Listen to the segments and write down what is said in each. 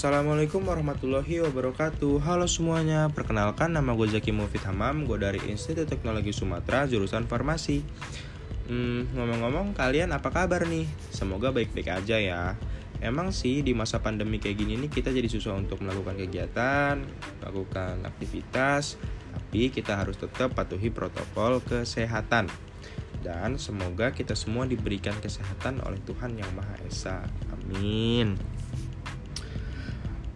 Assalamualaikum warahmatullahi wabarakatuh. Halo semuanya, perkenalkan nama gue Zaki Mufid Hamam. Gue dari Institut Teknologi Sumatera, jurusan farmasi. Hmm, Ngomong-ngomong, kalian apa kabar nih? Semoga baik-baik aja ya. Emang sih di masa pandemi kayak gini nih kita jadi susah untuk melakukan kegiatan, melakukan aktivitas Tapi kita harus tetap patuhi protokol kesehatan. Dan semoga kita semua diberikan kesehatan oleh Tuhan Yang Maha Esa. Amin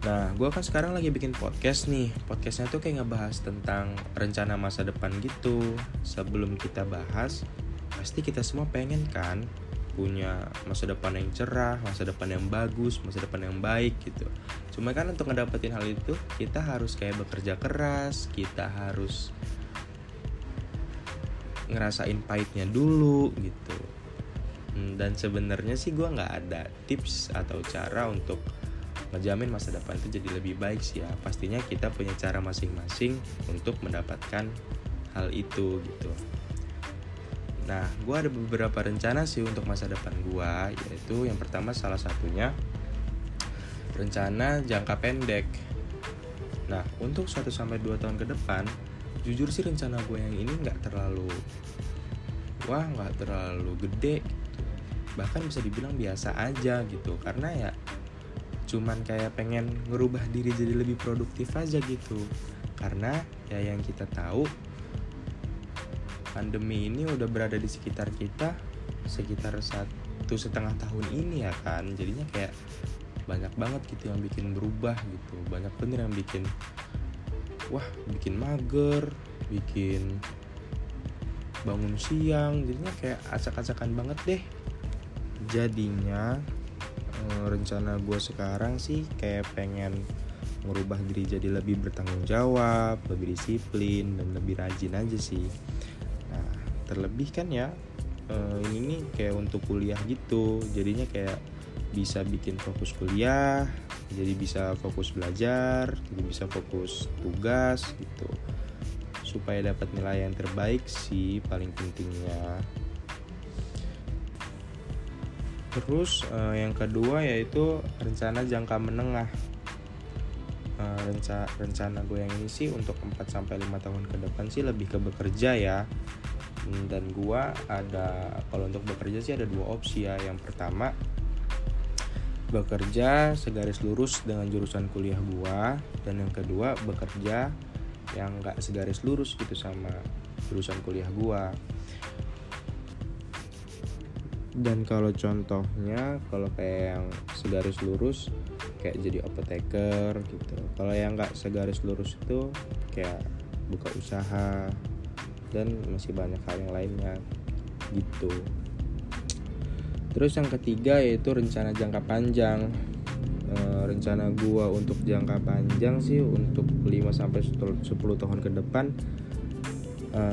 Nah, gue kan sekarang lagi bikin podcast nih. Podcastnya tuh kayak ngebahas tentang rencana masa depan gitu. Sebelum kita bahas, pasti kita semua pengen kan punya masa depan yang cerah, masa depan yang bagus, masa depan yang baik gitu. Cuma kan untuk ngedapetin hal itu, kita harus kayak bekerja keras, kita harus ngerasain pahitnya dulu gitu. Hmm, dan sebenarnya sih gue nggak ada tips atau cara untuk ngejamin masa depan itu jadi lebih baik sih ya. Pastinya kita punya cara masing-masing untuk mendapatkan hal itu gitu. Nah gue ada beberapa rencana sih untuk masa depan gue yaitu yang pertama salah satunya rencana jangka pendek. Nah untuk 1 sampai 2 tahun ke depan jujur sih rencana gue yang ini nggak terlalu wah nggak terlalu gede gitu. Bahkan bisa dibilang biasa aja gitu. Karena ya cuman kayak pengen ngerubah diri jadi lebih produktif aja gitu. Karena ya yang kita tahu pandemi ini udah berada di sekitar kita sekitar satu setengah tahun ini ya kan. Jadinya kayak banyak banget gitu yang bikin berubah gitu. Banyak bener yang bikin wah bikin mager bikin bangun siang. Jadinya kayak acak-acakan banget deh. Jadinya rencana gue sekarang sih kayak pengen merubah diri jadi lebih bertanggung jawab, lebih disiplin dan lebih rajin aja sih. Nah terlebih kan ya eh, ini nih kayak untuk kuliah gitu, jadinya kayak bisa bikin fokus kuliah, jadi bisa fokus belajar, jadi bisa fokus tugas gitu, supaya dapat nilai yang terbaik sih paling pentingnya. Terus uh, yang kedua yaitu rencana jangka menengah. Uh, rencana rencana gue yang ini sih untuk 4 sampai 5 tahun ke depan sih lebih ke bekerja ya. Hmm, dan gue ada kalau untuk bekerja sih ada dua opsi ya. Yang pertama bekerja segaris lurus dengan jurusan kuliah gue dan yang kedua bekerja yang gak segaris lurus gitu sama jurusan kuliah gue dan kalau contohnya kalau kayak yang segaris lurus kayak jadi apoteker gitu. Kalau yang nggak segaris lurus itu kayak buka usaha dan masih banyak hal yang lainnya gitu. Terus yang ketiga yaitu rencana jangka panjang. E, rencana gua untuk jangka panjang sih untuk 5 sampai 10 tahun ke depan e,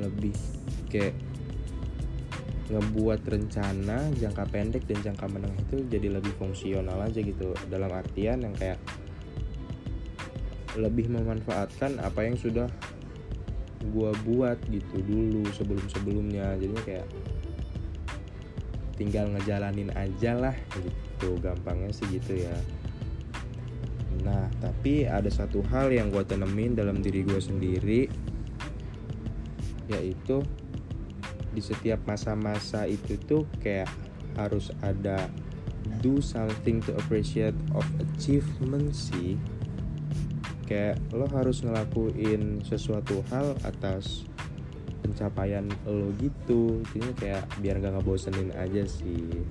lebih kayak ngebuat rencana jangka pendek dan jangka menengah itu jadi lebih fungsional aja gitu. Dalam artian yang kayak lebih memanfaatkan apa yang sudah gue buat gitu dulu sebelum sebelumnya jadinya kayak tinggal ngejalanin aja lah gitu gampangnya sih gitu ya. Nah tapi ada satu hal yang gue tanemin dalam diri gue sendiri yaitu di setiap masa-masa itu tuh kayak harus ada do something to appreciate of achievement sih. Kayak lo harus ngelakuin sesuatu hal atas pencapaian lo gitu. Jadinya kayak biar gak ngebosenin aja sih.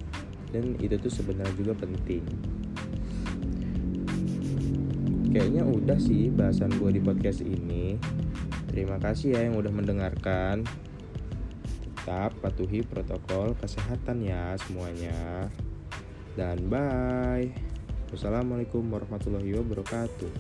Dan itu tuh sebenarnya juga penting. Kayaknya udah sih bahasan gue di podcast ini. Terima kasih ya yang udah mendengarkan tetap patuhi protokol kesehatan ya semuanya. Dan bye. Wassalamualaikum warahmatullahi wabarakatuh.